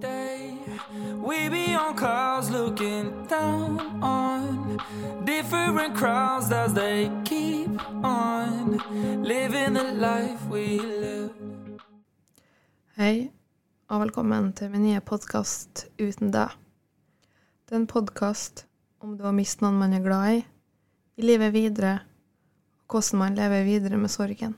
day. We be on cars looking down on different crowds as they keep on living the life we live. Hei, og velkommen til min nye podkast Uten deg. Det er en podkast om det å miste noen man er glad i, i livet videre, og hvordan man lever videre med sorgen.